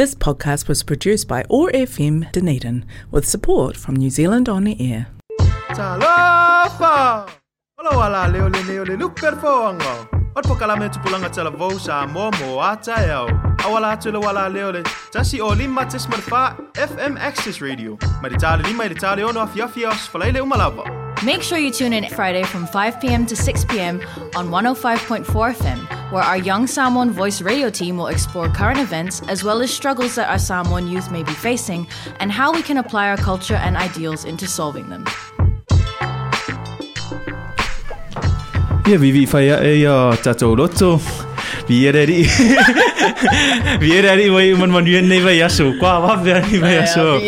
This podcast was produced by OAR FM Dunedin with support from New Zealand On the Air. Talofa! Ola wala leo le leo le luper foanga. Ot po kala me tupulanga tala vo sa mo mo ata yao. Awala atu le wala leo le tasi o lima tis FM Access Radio. Ma di tali lima di tali ono afi afi os falaile umalava. Make sure you tune in Friday from 5 p.m. to 6 p.m. on 105.4 FM, where our Young Samoan Voice radio team will explore current events as well as struggles that our Samoan youth may be facing and how we can apply our culture and ideals into solving them. Ia vivi fai a e a tatou loto. Vi e reri. Vi e reri wai man man yuen nei vai aso. Kwa wa vea ni vai aso.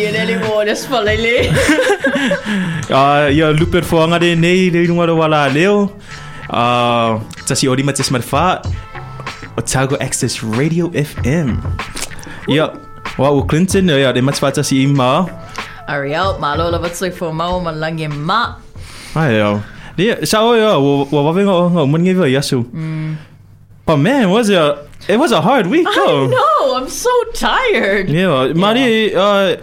Ah, ia luper foanga de nei le runga ro wala leo. Ah, tasi ori mates marfa. Otago Access Radio FM. Ia, wa u Clinton, ia, de mats fata si ima. Ariel, malo la wat for mau man langi ma. Ai, ia. Dia, sa o ia, wa wa venga o ngau man ngai vai aso. But man, was it a, it was a hard week though. know, I'm so tired. Yeah, mari uh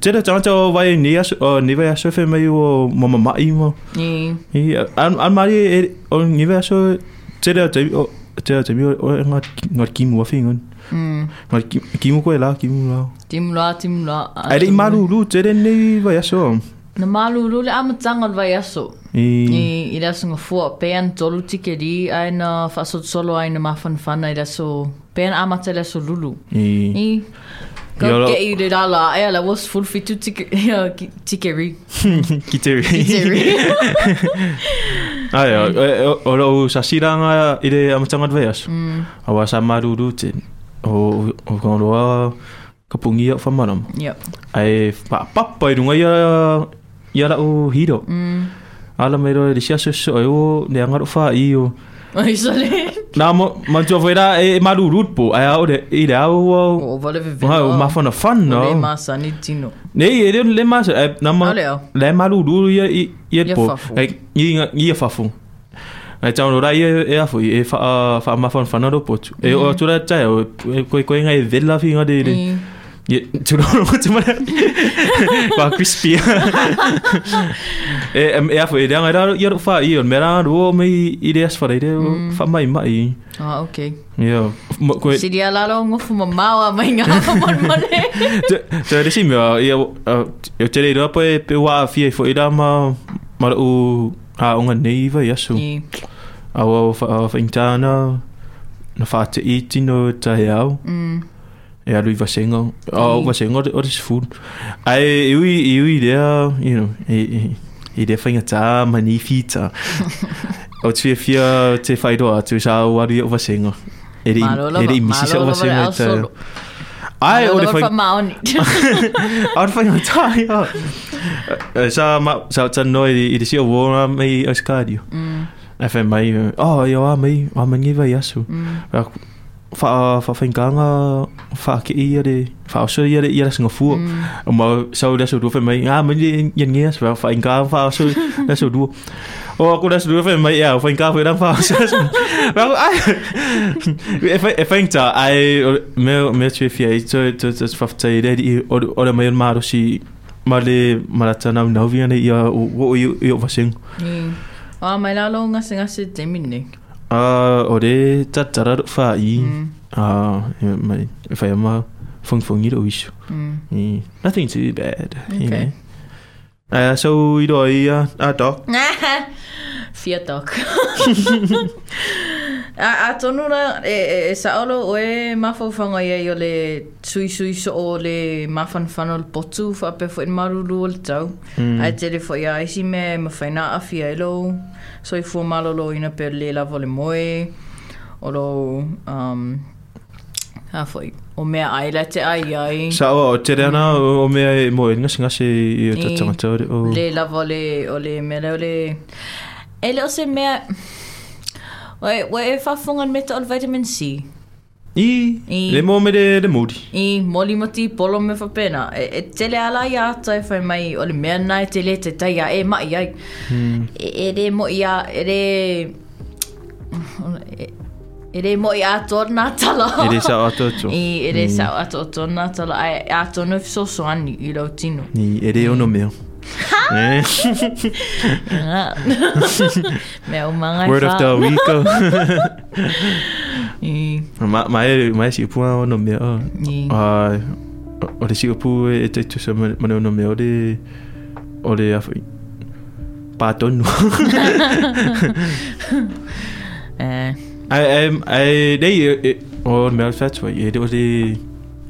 Tera tanto vai ni aso uh, ni vai aso fe mai o mama mai mo. Ni. I an an mari e o ni vai aso tera te o tera te o ngat ngat kimu a fingon. Mm. Ngat kimu ko la kimu la. Timla, timla. Ai le maru lu tera ni vai aso. Na malu lule amatanga vai aso. I I i raso nga fua pean tolu tike ri ai na fasot solo ai na mafan fana i raso pean amata raso lulu. i I Ia Go la- get you the ala ai ala was full fitu tike ia, ki- tike ri. kiteri. Tike ri. Ai o o sa siranga i le amatanga vai aso. Awa sa maru lu te o o konoa kapungi o famanam. Yep. ai pa papa i runga ia ia la o hiro. Mm. ala me ro de sia so so o ne anga fa i o Ai sale. na mo man tu foi e malu rut po ai o de i da o. O vale ve o ma fa na fan Le no masa ni tino. ne i de le mas e na ma le malu ru ia ia Ia po ai i i fa fu ai tau no rai e a fu e fa fa ma fa fa na ro po e o tu ra tai o ko ko ngai vela fi nga de de I Ja, tu know what to mana. Ba crispy. Eh em ja foi dan era ia fa i on mera ro me ideas fa ide fa mai mai. Ah, okay. Ja, ko Si dia lalo ngofu mamawa mai nga mon mole. te te si me ia eu te ro pe pe wa fi fo ida ma ma u ha unga nei va yasu. I A wa fa fa intana na fa te itino ta yao. mm. E a lui va sengo. O Mm. va sengo o dis food. Ai eu eu idea, you know, e e de fainga ta manifita. o te fia te fai do tu sa o ari o va sengo. E di Malo e di misi sa o va sengo ta. Ai o de fa fai maoni. o de fainga ta ya. Sa ma sa ta no i de si o wona mai o skadio. Mm. E fa mai oh yo a mai a mangi va yasu. Mm. fa fa fainganga fa ke ia de fa so ia de ia singa fu o ma so da so do fe mai ah men ye nge fa fa inga fa so da so do o ko da so do fe mai ya fa inga fa da fa so fa ai e fa e fainta ai me me che fi ai to to to fa ta ide di o o da mai ma ro si ma le marata na na vi ne ia o o i o va sing I. Ah, mai lalo ngase ngase te mine. O de ta ta fa i fa ma fung fung i do isu nothing too bad, you Okay. know. Uh, so i do i uh, a doc. Fear dog. A, a tonu na, e, e, e sa olo o e mawhawhanga ia i o le sui sui so o le mawhan whana le potu wha pe fo in maruru o le tau. Mm. Ai te le fo ia isi me ma whaina a fia ilo. So i fua malolo ina pe le lavo le moe. O lo, um, ha foi. O mea aila te ai ai. Sa o te reana o mea e mo e ngasi ngasi i o I- tatanga tau o... Le lava le, o le mea o le... E le o se mea... Oe, oe e whafungan me o le vitamin C. I, I- le mo me de moody. I moli mati polo me whapena. E, e tele ala i ata e whai mai o le mea nai te le te tai a e mai ai. E, e re mo ia, e re... E, E re mo i ato nā tala. E re sa ato ato. I e re sa ato ato nā tala. Ai ato no so so ani i rau tino. Ni e re ono mea. Eh, Me o mangai Word of the week. oh. I, Ma ma e ma e si pua ono mea. oh. i. Ai, o- o le si upu e te tu sa mana ono mea o le o le awhi. Pātonu. Eh, Ai, ai, ai, nei, e- e- o mea fatua, e re o le,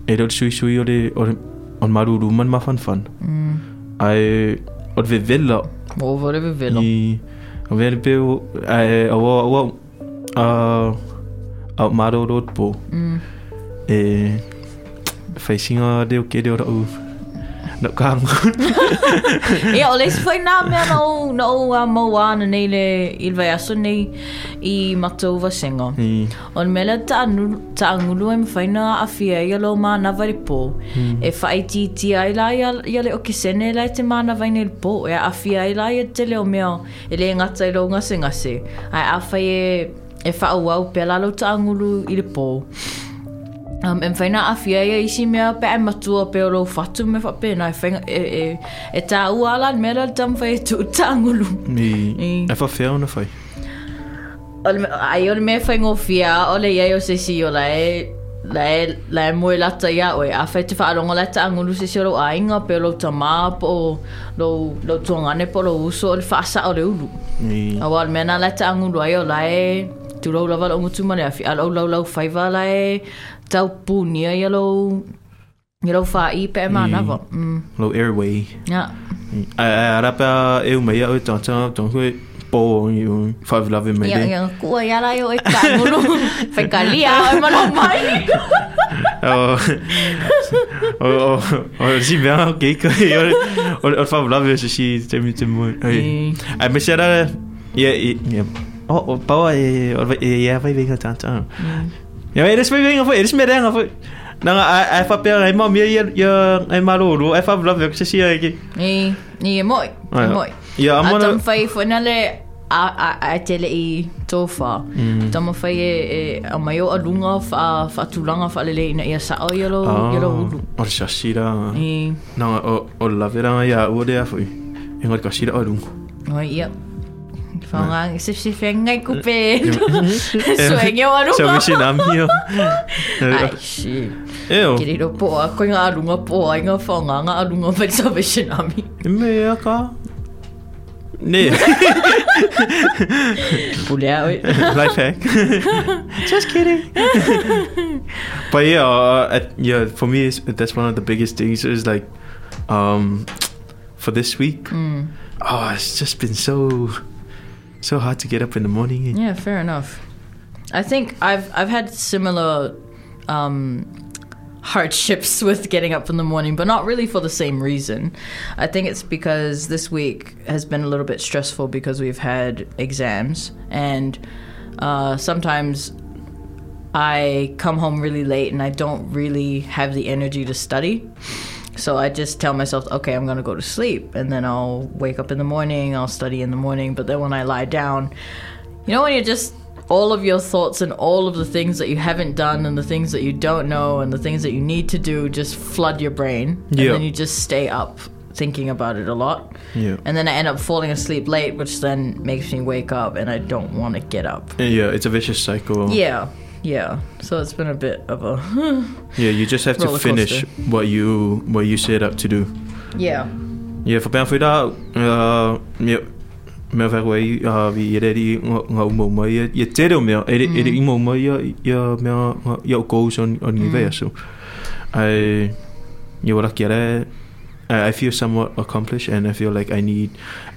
e re o le sui sui o le, o le, o le maruru man ma fan fan. mm. Ai, o le vevela, O vore ve velo. i, o vele pe o, ai, o, o, o, a, a maro rot po, Mm. e, whaisinga de o kere o rau, no kang e o les foi na me no no a mo wan nei le il vai aso nei i matova singo mm. on mela ta anu ta angulu em foi na a fia lo ma na vai po e fai ti ti ai la ya le o ki sene la te ma na vai nel po e a fia ai la ya te le o e le ngata i lo ngase ngase. Ai a fai e e fa o wau pela lo ta angulu i il po Um, e whaina a fia ia isi mea pe ai matua pe o lo fatu me whape na e, whainga, e, e, e tā ua ala mea la tam whai e tu ta angulu. i, I. e wha whea ona whai. Ai o le mea whai ngofia, ole le iai o se si o la e la e, la e moe lata ia oe. A whai te whaaronga la ta angulu se si o lo ainga, pe o lo tamā po lo, lo tuangane po lo uso o le whaasa o le ulu. I, Awa ole le mea na la ta ai o la e tu lau lava ngutu mare afi. A lau lau lau whaiva la e tau pūnia i alo i alo wha i pe e mānawa. Mm. low airway. Ja. Ai, ai, arapa e umei au e tata, tō hui, pō i u, whawilave mai Ia, de. ia, kua ia lai o e ka angulu. Whai ka lia o e mana mai. O, o, o, o, si mea, keika, o, o, o whawilave se si te mi te mui. Ai, ai, me se ara, ia, ia, o, o, paua e, o, e, ia, vai venga tata. Ia, e res vai venga foi, e res me renga foi. Nanga, ai, ai, whapea, ai, mau mea, ia, ia, ai, maroro, ai, whawilave, se si ai ki. Ni, ni e moi, Ai, e moi. ia, A amona- tam whai whana le a, a, a tele i tō wha. Mm. Tama whai e, e a mai o alunga wha, wha tulanga wha lele ina ia sa o yelo, yelo ulu. O le sasira. I, Nanga, o, o le laveranga ia ua rea foi. E ngai ka sira o rungu. oi ia. Whaunga, se se whengai kupe. Suenge o alunga. So nami o. Ai, Kiri ro po a koe ngā alunga po a ngā whaunga ngā alunga mai sa Vishinami. E mea ka. Ne. Pulea oi. Life hack. Just kidding. but yeah, uh, at, yeah, for me, that's one of the biggest things is like, um, for this week, Mm. oh, it's just been so, so hard to get up in the morning. Yeah, fair enough. I think I've I've had similar um, hardships with getting up in the morning, but not really for the same reason. I think it's because this week has been a little bit stressful because we've had exams, and uh, sometimes I come home really late and I don't really have the energy to study. So I just tell myself, okay, I'm gonna go to sleep, and then I'll wake up in the morning, I'll study in the morning. But then when I lie down, you know, when you're just all of your thoughts and all of the things that you haven't done and the things that you don't know and the things that you need to do just flood your brain, and then you just stay up thinking about it a lot. Yeah. And then I end up falling asleep late, which then makes me wake up and I don't want to get up. Yeah, it's a vicious cycle. Yeah, yeah. So it's been a bit of a Yeah, you just have to finish what you what you set up to do. yeah. Ja, for ben for da uh me me ver wei uh vi er di nga mo mo ye ye tero me er er i mo mo ye ye me ye goes on on universo. I you what I I I feel somewhat accomplished and I feel like I need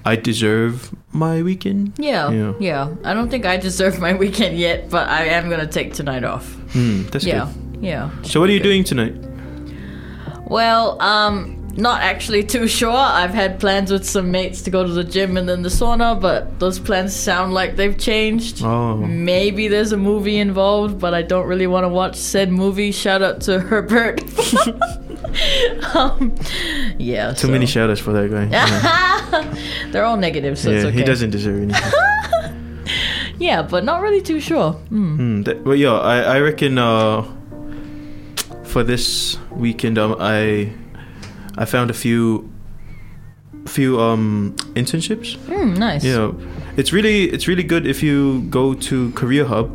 I deserve my weekend. Yeah, Yeah. yeah, I don't think I deserve my weekend yet, but I am gonna take tonight off. Hmm, that's yeah, good. yeah. So what are you doing tonight? Well, um, not actually too sure. I've had plans with some mates to go to the gym and then the sauna, but those plans sound like they've changed. Oh. Maybe there's a movie involved, but I don't really want to watch said movie. Shout out to Herbert. um, yeah. Too so- many shout outs for that guy. Yeah, They're all negative, so it's yeah okay. he doesn't deserve anything. yeah, but not really too sure. Mm. Hmm, that, well, yeah, I, I reckon uh, for this weekend, um, I I found a few few um internships. Mm, nice. Yeah, it's really it's really good if you go to Career Hub,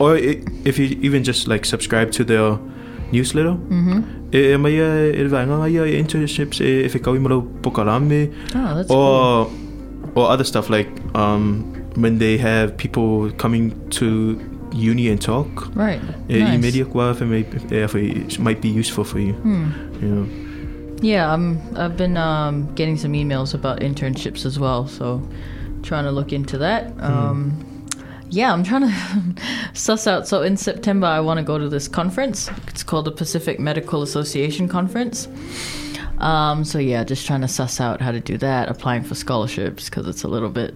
or if you even just like subscribe to their newsletter. Mm-hmm. E mai e e vai nga ia e internships e e whekau i maro pokarame Oh, that's cool. or or other stuff like um when they have people coming to uni and talk. Right. E, I nice. media kwa fe may fe might be useful for you. Hmm. You know. Yeah, I'm. I've been um, getting some emails about internships as well, so trying to look into that. Um, yeah, I'm trying to suss out. So in September, I want to go to this conference. It's called the Pacific Medical Association Conference. Um, so yeah, just trying to suss out how to do that. Applying for scholarships because it's a little bit,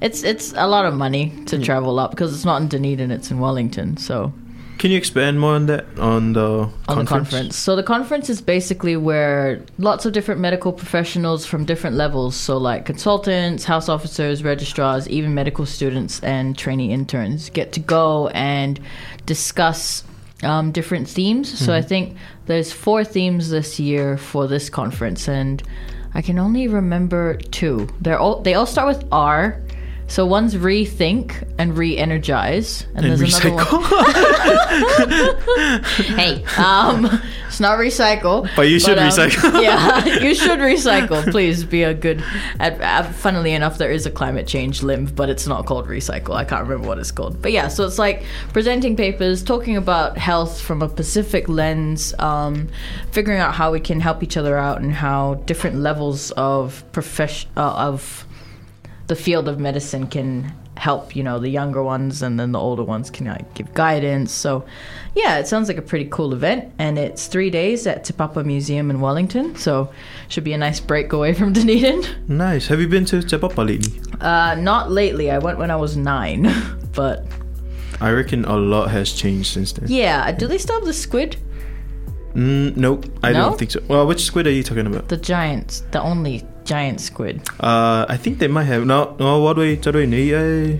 it's it's a lot of money to travel up because it's not in Dunedin, it's in Wellington. So Can you expand more on that on the on conference? the conference. So the conference is basically where lots of different medical professionals from different levels, so like consultants, house officers, registrars, even medical students and trainee interns get to go and discuss um, different themes. So I think there's four themes this year for this conference, and I can only remember two. They're all they all start with R. So one's rethink and re-energize, and, And there's another one. hey, um, it's not recycle. But you should um, recycle. yeah, you should recycle. Please be a good. Funnily enough, there is a climate change limb, but it's not called recycle. I can't remember what it's called. But yeah, so it's like presenting papers, talking about health from a Pacific lens, um, figuring out how we can help each other out, and how different levels of profession uh, of the field of medicine can help you know the younger ones and then the older ones can like, give guidance so yeah it sounds like a pretty cool event and it's three days at Te Papa Museum in Wellington so should be a nice break away from Dunedin nice. Have you been to Te Papa lately? uh, not lately I went when I was nine but I reckon a lot has changed since then. yeah do they still have the squid Mm, nope, I No? don't think so. Well, which squid are you talking about? the giants the only giant squid Uh, I think they might have. No, no, what way? What way? Ni eh?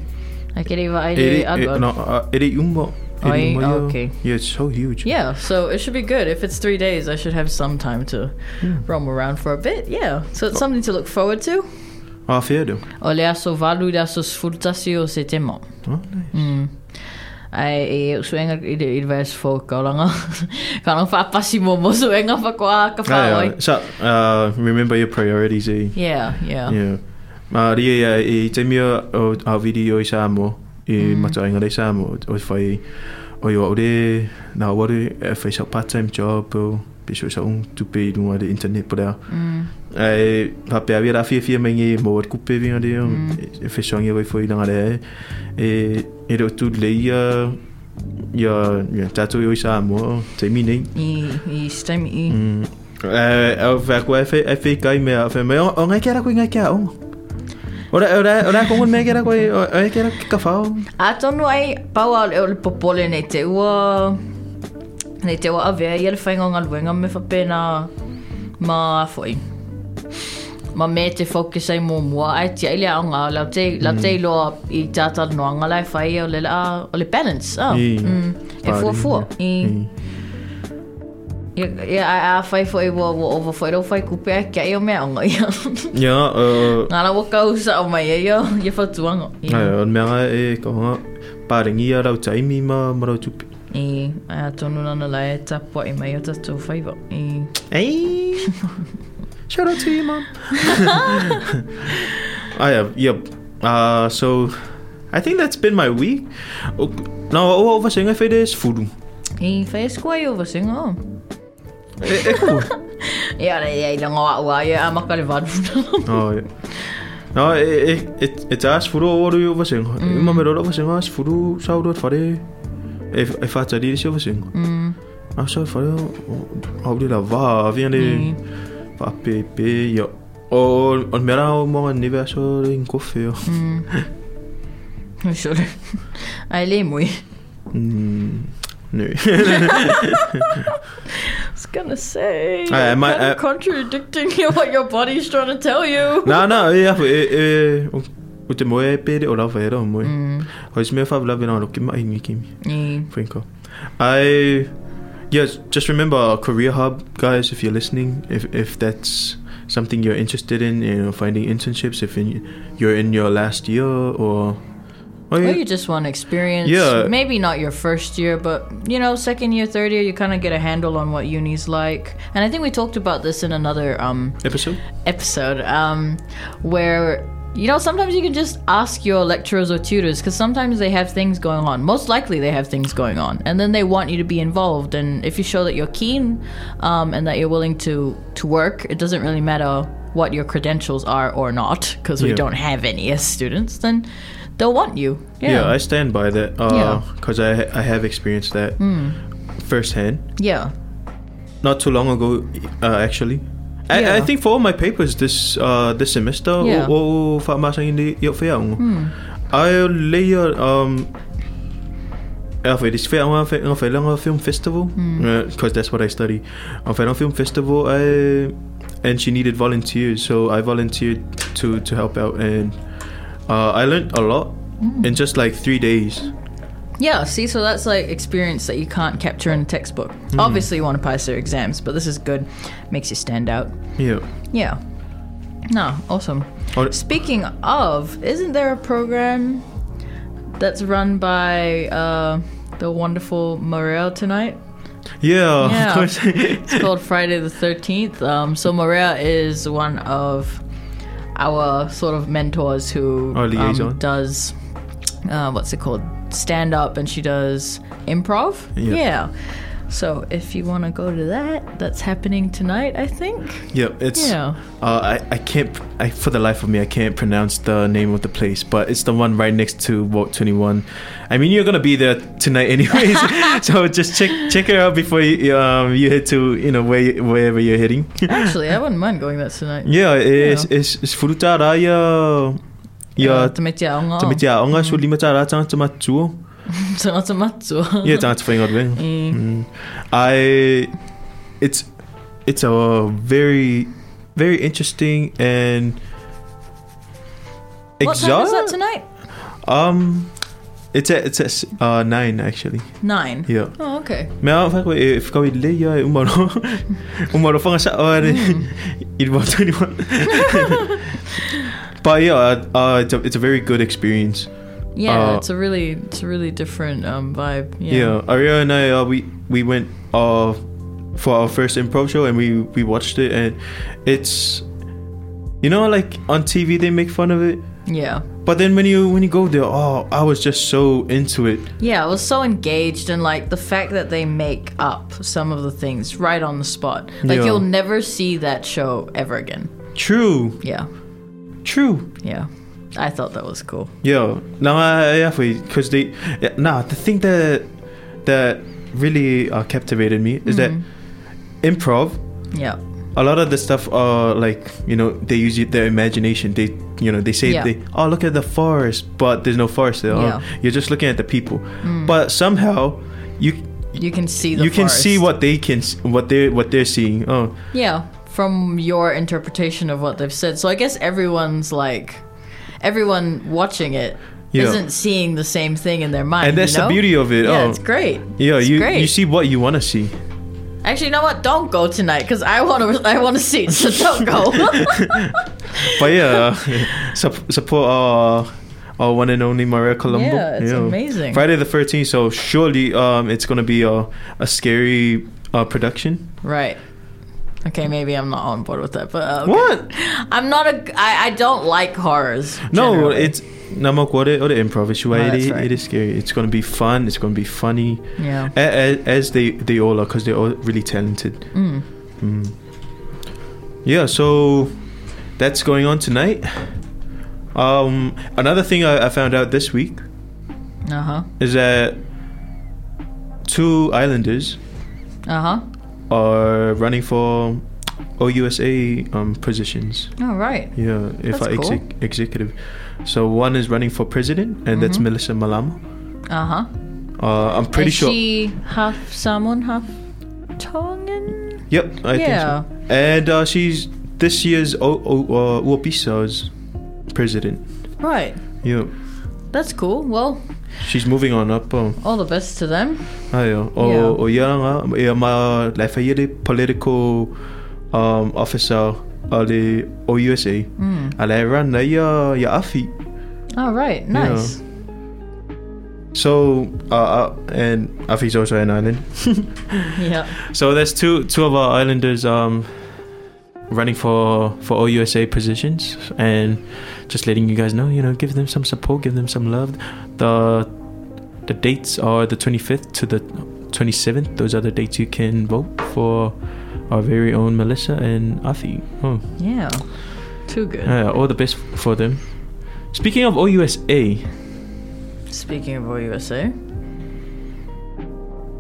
I can even I Eri, I'd eh, go. no, uh, eri umbo. Oh, Eri umbo, yeah. okay. Yeah, it's so huge. Yeah, so it should be good. If it's three days, I should have some time to roam around for a bit. Yeah, so it's something to look forward to. Ah, fair though. O le aso valu le aso sfurtasi o se temo. Oh, nice. Mm. Ai e suenga i le i vers fo kaulanga. Kana whapasi mo mo suenga wha koa ka yeah. whaoi. So, uh, remember your priorities, eh? Yeah, yeah. Yeah. Ma ria ia e te mea o a video i Samoa i mata inga rei Samoa o whai o i ore na ware e whai sa part-time job o piso sa un tupe i runga de internet po rea. Mm. E hape avia ra fia fia mai ngi mo ar kupe vinga de e whai songi wai whai nanga rea e e ro tu le ia ia ia tatu i Samoa te minei. I, i stem i. Mm. Eh, au fa ko e fe e fe kai me fe me o ngai kera ko ngai kera o. Ora ora ora ko me kera ko o e kera ka fa. A tonu ai pau au le popole nei te ua nei te ua avea i le whainga ngā luenga me whapena ma foi. Ma me te ai mō mua ai te aile au ngā lau te, lau te loa i tātara noanga lai whai o le, la, o le balance. Oh. I. Mm. E fua fua. I. Ia, ia, a, a whai fo i wa wa ova whai rau whai kupe ai kia i o mea anga ia. Ja, uh Ngā la waka usa o mai ia ia, ia whatuanga. I. ai on me e ko nga paringi a rau taimi ma ma rau tupi. I a tonu nana lai e tapua i mai o tatou whaiva. I Hey. Shout out to you, mom. I have, yep. Uh, so I think that's been my week. O- No, o o vasenga fe des furu. I whai skua i o wasinga o. E e ko. Ia rei ei langa wa ua ia a maka le. Oh, yeah. No, e, e, e, e te as furu o oru i o vasenga. Mm. E ma me rora vasenga as furu sauro at whare. E, e whatari si o vasenga. Mm. A sa whare o au di la va, a via le wha pe pe, ia. O, o mera o mga nive aso in kofe o. Mm. Sure. Ai le mui. Mm, no. I was gonna say. Ai, you're my- kind of uh, contradicting what your body's trying to tell you. Na, na, e afu, e, o, o te moe e pere o lava era o moe. Hoi se mea whawalawe nā roki mai ngi kimi. Mm. I yes, just remember Career Hub, guys. If you're listening, if if that's something you're interested in, you know, finding internships. If in, you're in your last year or, or Or you- you just want experience. Yeah. Maybe not your first year, but you know, second year, third year, you kind of get a handle on what uni's like. And I think we talked about this in another um, episode. episode um, where you know sometimes you can just ask your lecturers or tutors because sometimes they have things going on most likely they have things going on and then they want you to be involved and if you show that you're keen um, and that you're willing to to work it doesn't really matter what your credentials are or not because we Yeah. don't have any as students then they'll want you Yeah, yeah I stand by that Yeah. because I I have experienced that firsthand. yeah Not too long ago, uh, actually. I, I think for all my papers this uh, this semester, Yeah. o o hindi yo whiang. I layer um. Ja, for this film, I'm a film festival because that's what I study. I'm a film festival, I, and she needed volunteers, so I volunteered to to help out, and uh, I learned a lot in just like three days. Yeah, see, so that's like experience that you can't capture in a textbook. Obviously, you want to pass your exams, but this is good. Makes you stand out. Yeah. Yeah. No, awesome. Oh, Speaking of, isn't there a program that's run by uh, the wonderful Maria tonight? yeah, Yeah. of course. It's called Friday the 13th. Um, so Maria is one of our sort of mentors who um, does, uh, what's it called? Stand up and she does improv. Yeah. yeah. So if you want to go to that, that's happening tonight, I think. Yep, it's. Yeah. Uh, I I can't. I for the life of me I can't pronounce the name of the place, but it's the one right next to Vault Twenty One. I mean, you're gonna be there tonight anyways, so just check check it out before you um you head to you know where you- wherever you're heading. Actually, I wouldn't mind going that tonight. yeah, it's Yeah. it's it's furuta raya. Uh, Yeah, to meet you on to meet ya onga so lima tara tang to matsu. to matsu. Yeah, tang to find out when. Mm. I it's it's a very very interesting and What time is that tonight? Um, it's at it's at uh nine actually. Nine. Yeah. Oh, okay. Me a fa ko e fa ko le ya umaro umaro fa sa ni it was anyone. But yeah, uh, uh, it's a it's a very good experience. Yeah, Uh, it's a really, it's a really different um, vibe. Yeah, Yeah. Aria and I uh, we we went uh for our first improv show and we we watched it and it's you know like on TV they make fun of it, Yeah. but then when you when you go there, oh, I was just so into it. Yeah, I was so engaged and like the fact that they make up some of the things right on the spot. Like Yeah. you'll never see that show ever again. True, Yeah. True. Yeah. I thought that was cool. Yeah, no, I yeah, because they yeah, nah. The thing that that really uh, captivated me is that improv. Yeah. A lot of the stuff are like you know they use their imagination. They you know they say Yeah. they oh look at the forest, but there's no forest there. Yeah. Oh, you're just looking at the people. mm. But somehow you You can see the you can see what they can what they what they're seeing. Oh Yeah, from your interpretation of what they've said. So I guess everyone's like, everyone watching it Yeah. not seeing the same thing in their mind. and that's you know? the beauty of it. Yeah, oh it's great. yeah, It's you great. you see what you want to see. Actually, you know what? Don't go tonight because I want to. I want to see it. So don't go. But yeah, sup- support our our one and only Maria Colombo. Yeah, it's amazing. Friday the thirteenth. So surely, um, it's gonna be a a scary uh production. right. Okay, maybe I'm not on board with that, but okay. What? I'm not a. I, I don't like horrors. No, generally. it's nama ko ore ore improv. It's why Oh, it, it is scary. It's gonna be fun. It's gonna be funny. yeah. As, as they they all are, because they're all really talented. Mm. Mm. Yeah, so that's going on tonight. Um, another thing I, I found out this week Uh huh. is that two islanders Uh huh. Are running for OUSA um, positions. All right. Yeah, if That's I cool. exec- executive. So one is running for president, and that's Mhm. Melissa Malama. Uh huh. Uh, I'm pretty Is sure. she half Samoan, half Tongan? Yep, I Yeah. think so. And uh, she's this year's o- o- uh, Uopisa's president. Right. Yeah. That's cool. Well, She's moving on up. Um, all the best to them. ayo. O, Yeah. o ia nga, ia ma lai whai political um, officer a le OUSA. Mm. A le run na ia, ia afi. All right. Nice. So, uh, uh, and Afi's also an island. Yeah. So there's two two of our islanders um running for for OUSA positions and just letting you guys know, you know, give them some support, give them some love. The the dates are the 25th to the 27th. Those are the dates you can vote for our very own Melissa and Afi. Oh, Yeah. Too good. yeah, all the best for them. Speaking of OUSA, Speaking of OUSA.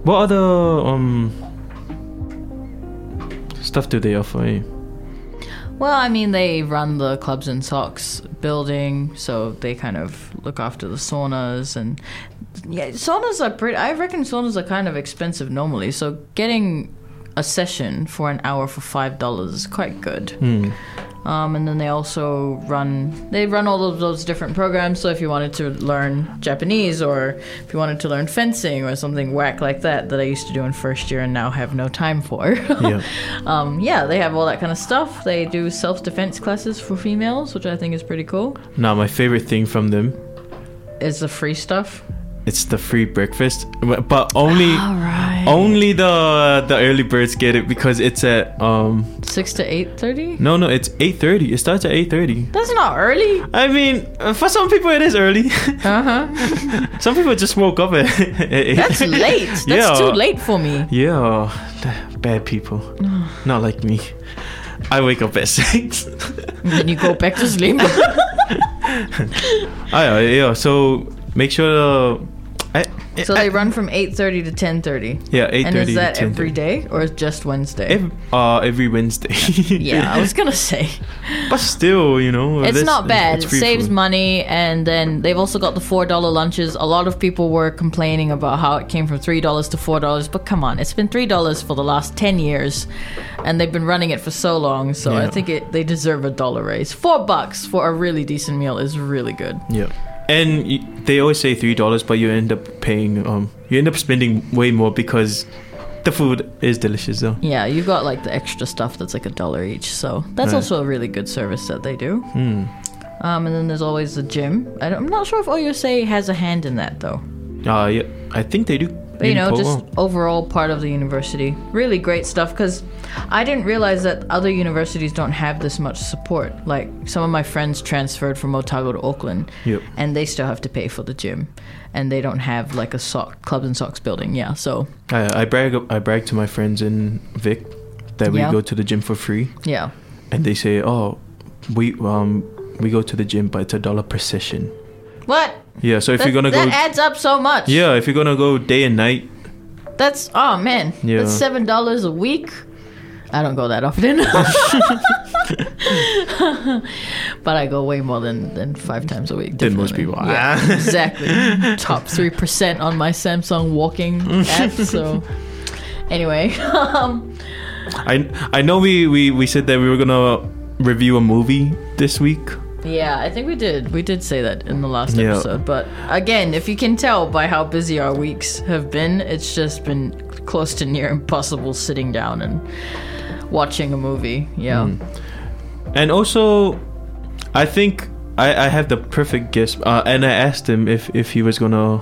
what other um stuff do they offer? Eh? Well, I mean, they run the clubs and Socs building, so they kind of look after the saunas and yeah, saunas are pretty. I reckon saunas are kind of expensive normally, so getting a session for an hour for five dollars is quite good. Hmm. Um, and then they also run they run all of those different programs. So if you wanted to learn Japanese or if you wanted to learn fencing or something whack like that that I used to do in first year and now have no time for. Yeah. um, yeah, they have all that kind of stuff. They do self defense classes for females, which I think is pretty cool. Now, my favorite thing from them, Is the free stuff. It's the free breakfast, but only right. only the the early birds get it because it's at um Six to eight thirty. no no it's eight thirty. It starts at eight thirty. That's not early. I mean, uh, for some people it is early. Uh huh. some people just woke up at, at. That's late. That's Yeah. too late for me. Yeah, bad people. Not like me. I wake up at six. And then you go back to sleep. oh, yeah, yeah. So make sure. Uh, I, so I- they run from eight thirty to ten thirty. yeah eight thirty. And is that to 10:30. every day or just Wednesday? Every, uh, every Wednesday. yeah, I was gonna say but still, you know, it's not bad. it's It saves food. money, and then they've also got the four dollar lunches. A lot of people were complaining about how it came from three dollars to four dollars, but come on, it's been three dollars for the last ten years, and they've been running it for so long. So I think it, they deserve a dollar raise. Four bucks for a really decent meal is really good. Yeah, and they always say three dollars, but you end up paying. Um, you end up spending way more because the food is delicious, though. Yeah, you've got like the extra stuff that's like a dollar each, so that's Right. also a really good service that they do. Hmm. Um, and then there's always the gym. I I'm not sure if OUSA has a hand in that though. Uh, yeah, I think they do. But you know, just overall part of the university. Really great stuff because I didn't realize that other universities don't have this much support. Like some of my friends transferred from Otago to Auckland Yep. and they still have to pay for the gym. And they don't have like a sock clubs and Socs building. Yeah, so I, I brag. I brag to my friends in Vic that we Yeah. go to the gym for free, yeah. and they say, "Oh, we um we go to the gym, but it's a dollar per session." What? Yeah, so if that, you're gonna that go, adds up so much. yeah, if you're gonna go day and night, That's oh man. Yeah. That's seven dollars a week. I don't go that often. but I go way more than, than five times a week. Than most people. Yeah, Ah. exactly. Top three percent on my Samsung walking app. So anyway. Um, I I know we, we we said that we were gonna review a movie this week. Yeah, I think we did. We did say that in the last Yeah. episode. But again, if you can tell by how busy our weeks have been, it's just been close to near impossible sitting down and watching a movie. Yeah. Mm. And also, I think I, I have the perfect guest. Uh, and I asked him if, if he was gonna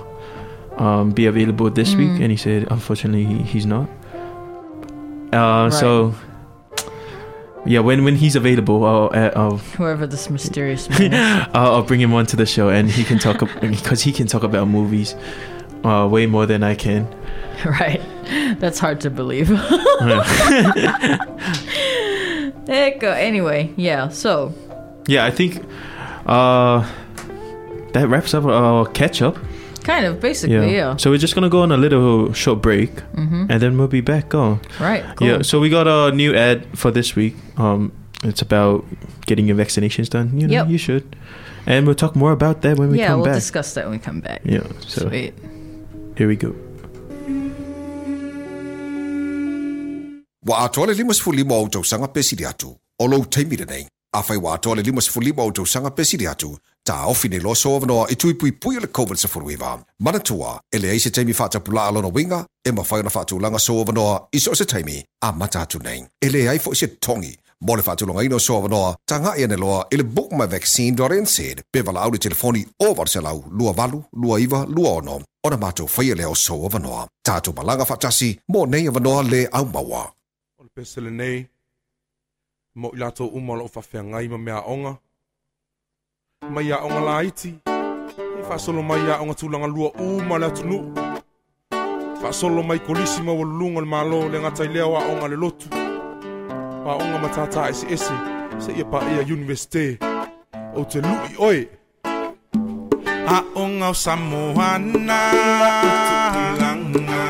um, be available this Mm. week, and he said unfortunately he, he's not. Uh, So yeah, when when he's available, I'll uh, I'll, Whoever this mysterious man is. I'll I'll bring him onto the show, and he can talk because he can talk about movies. Uh, way more than I can. right. That's hard to believe. Echo. Anyway, yeah. So Yeah, I think uh, that wraps up our catch up. Kind of basically, yeah. So we're just gonna go on a little short break, Mm-hmm. and then we'll be back on. Right. Cool. Yeah. So we got a new ad for this week. Um, it's about getting your vaccinations done. You know, Yep. you should, and we'll talk more about that when we yeah, come we'll back. Yeah, we'll discuss that when we come back. yeah. So Sweet. here we go. Wa atoa le lima sefulima o tausaga pesili atu. O lou taimile nei. A wā toa le lima se fulima o tausanga pesiri atu, ta ofi ne lo so vanoa i tui pui pui o le COVID sa furuiva. Mana tua, e le aise taimi whata pula alona winga, e ma whai ona whatu langa so vanoa i so se taimi a mata atu nei. E le ai fo se tongi, Mo le whātulonga ino so vanoa, ta ngā ia ne loa i le bookmyvaccine.nz pe wala au le telefoni o varselau lua valu, lua iwa, lua ono. Ona mātou whaia leo so vanoa. Tātou malanga whatasi, mo nei vanoa le au maua. O le pesele nei, mo i lato umalo o whawhia ngai ma mea onga. Mai a onga la iti, i whasolo mai a onga tūlanga lua uma le atunu. Whasolo mai kolisi ma walunga le malo le ngatai leo a onga le lotu. Pa onga matata ese ese, se ia pa ia universite. O te lui oe. A onga o Samoana.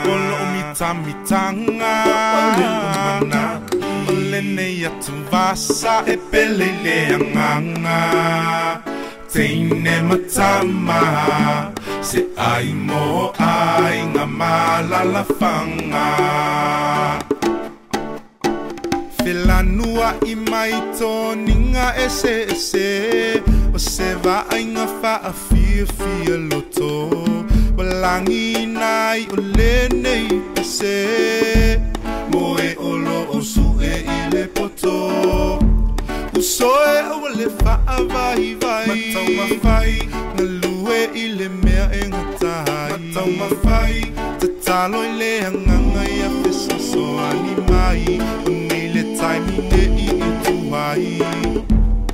Olo o mita mitanga. O lene atu vasa e pele le anganga. Teine matama. Se ai mo ai ngā malalafanga. Filanua i mai toninga ese ese O se va ainga fa a fia fia loto nai o lene i ese Mo e olo o su e i le poto Uso e eh, o le fa a vai vai. Matau ma fai Na lue i le mea e Matau ma fai Te talo i le anganga i a fesa so ani mai ni le taimi ne i i tuai.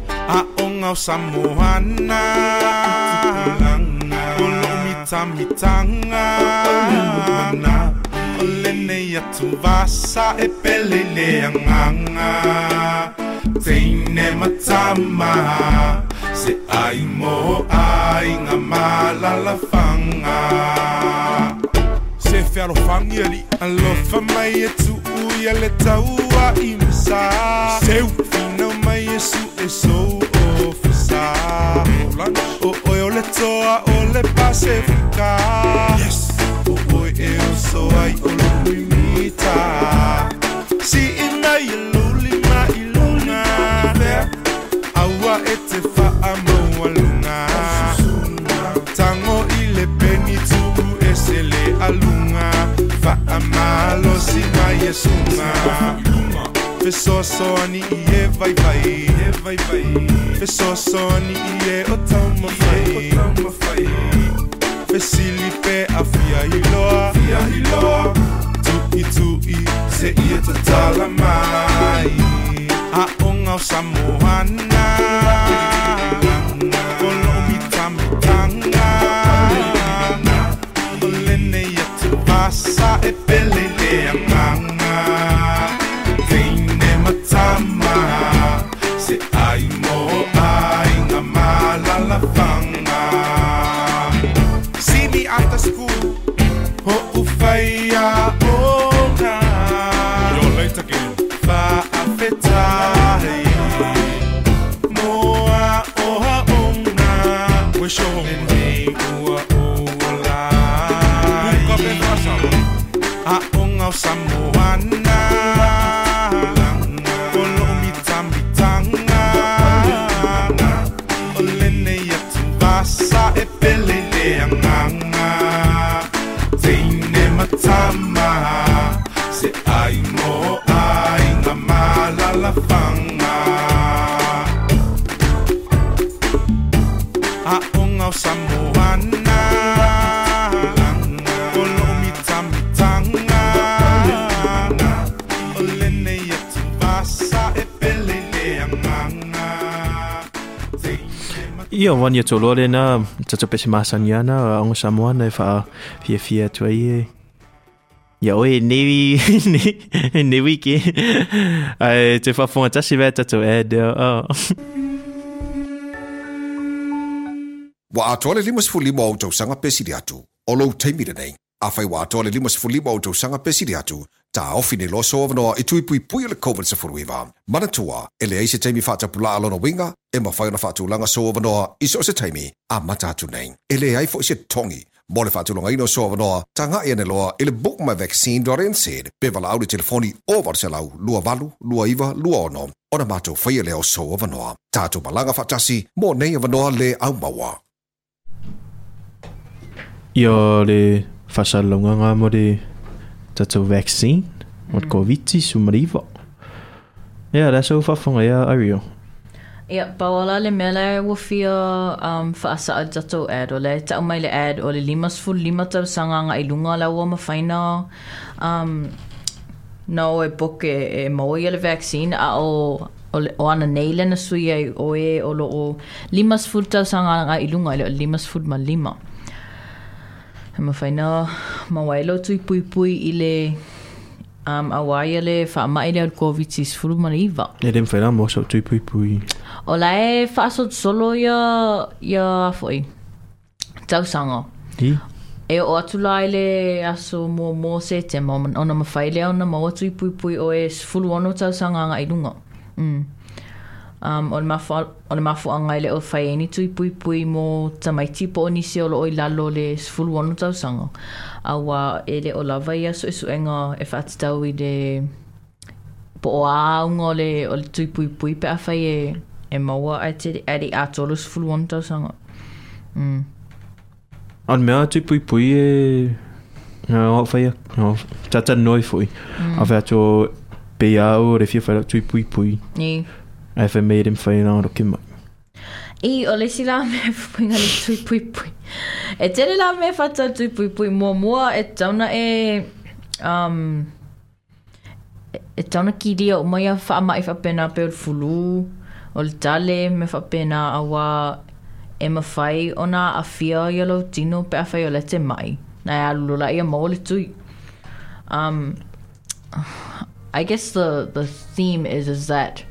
A onga o Samoana. O lo mita mitanga. O lene i atu vasa e pele le anganga Teine matama Se ai mo ai ngā malalafanga Se whiaro whangi ali Alofa mai e tu ui le taua i misa Seu fina mai e su e so o fisa O le toa o le Pasifika Yes! O oi e o so ai mita Si ina i luli ma luna Aua e te wha luna Tango peni tuku e se le alunga Wha si mai e sunga Fe so so ani i e vai vai e vai vai Fe so so ani i e o tau ma fai o tau i se i e te tala mai. A onga o Samoana Olo mi tamitanga O lene i atu vasa e tamitanga O lene i atu vasa e pele le anganga Teine Ia loa le na tata pese masani ana a onga Samoa na e wha fia fia tua i e. Ia oe newi, newi ki. Ai, te whafonga tasi vea tato e deo. Oh. Wa atoa le lima sifu lima o tausanga pesiri atu. O lou teimire nei. A whai wa atoa le lima sifu lima o tausanga pesiri atu. Ta ofi ne loso avanoa i tui pui pui o le COVID sa furuiva. Mana tua, e le eise teimi whata pula alona winga, e ma whai ona whatu langa so avanoa i so se teimi a mata atu nei. E le ai fo i se tongi, Mo le whaatulunga ino so wanoa, ta ngā ene loa i le book my vaccine dot said, pe wala au le telefoni o varselau, lua valu, lua iwa, lua ono, o na mātou whaia leo so wanoa. Tātou malanga whatasi, mo nei wanoa le au maua. Ia le whasalonga ngā mo le tatou vaccine, o te COVID-19 sumariwa. Ia, that's all whawhanga ia ario. Ia, bawala le mele wafia um, whaasa a ad o le tau mai le ad o le limas fu lima tau sanga ngai ilunga la ua ma whaina um, no e boke e, maui le vaccine a o o, le, o ana nei le na sui ai o e o lo o limas fu tau sanga nga ilunga le o limas fu ma lima. E ma whaina ma wailo tui pui pui i le um, a waia le wha mai le o COVID-19 sfulu ma iwa. E dem whaina mo so tui pui pui. O la e whaasot solo ia, ia foi. Tausanga. I? E o atu lai le aso mō mō se te ma ona ma whai lea ona ma atu i pui pui o e fulu ono tausanga nga i runga. Mm. Um, o le mafu, o le mafu anga le o whai eni tui pui pui mō tamaiti po nisi o lo i lalo le fulu ono tausanga. Awa e le o lava ia so isu enga e whaatitau i le po o aunga o le, o le tui pui pui pe a whai e, e maua ai te e di atolo se fulu ono tausanga. Mm. On mea tui pui pui e... Nga o whaia. Nga tata noi fui. A whea tō pe au re fia whaia tui pui pui. Ni. A whea mei dem whaina ro ke mai. I, o le si la me puinga le tui pui pui. E tere la me whata tui pui pui mua mua e tauna e... Um, e- e tauna ki ria o mai a wha mai whapena pe o fulu. O le tale me whapena a wā e mawhai o nā a fia i alo tino pe a whai o le te mai. Nai a lula i a mau le tui. Um, I guess the, the theme is is that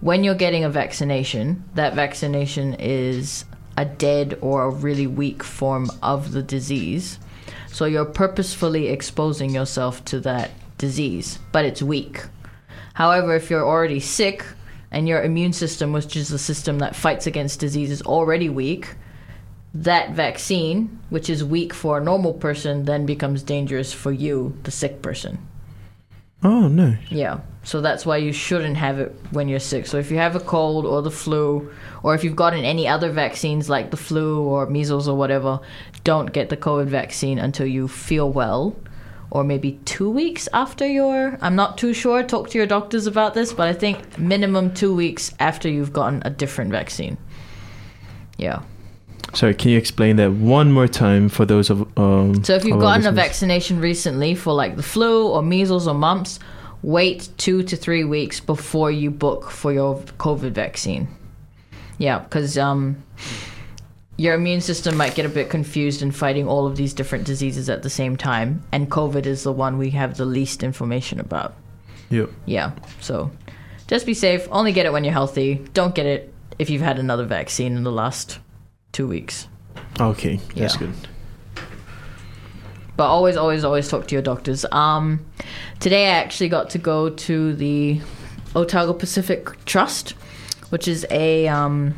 when you're getting a vaccination, that vaccination is a dead or a really weak form of the disease. So you're purposefully exposing yourself to that disease, but it's weak. However, if you're already sick and your immune system, which is the system that fights against disease, is already weak, that vaccine, which is weak for a normal person, then becomes dangerous for you, the sick person. Oh, no. Yeah. So that's why you shouldn't have it when you're sick. So if you have a cold or the flu, or if you've gotten any other vaccines like the flu or measles or whatever, don't get the COVID vaccine until you feel well. Or maybe two weeks after your. I'm not too sure. Talk to your doctors about this, but I think minimum two weeks after you've gotten a different vaccine. Yeah. Sorry, can you explain that one more time for those of um So if you've gotten a vaccination recently for like the flu or measles or mumps, wait two to three weeks before you book for your COVID vaccine. Yeah, because um, your immune system might get a bit confused in fighting all of these different diseases at the same time, and COVID is the one we have the least information about. Yep. Yeah, so just be safe. Only get it when you're healthy. Don't get it if you've had another vaccine in the last two weeks. Okay, that's Yeah. good. but always always always talk to your doctors um today i actually got to go to the otago pacific trust which is a um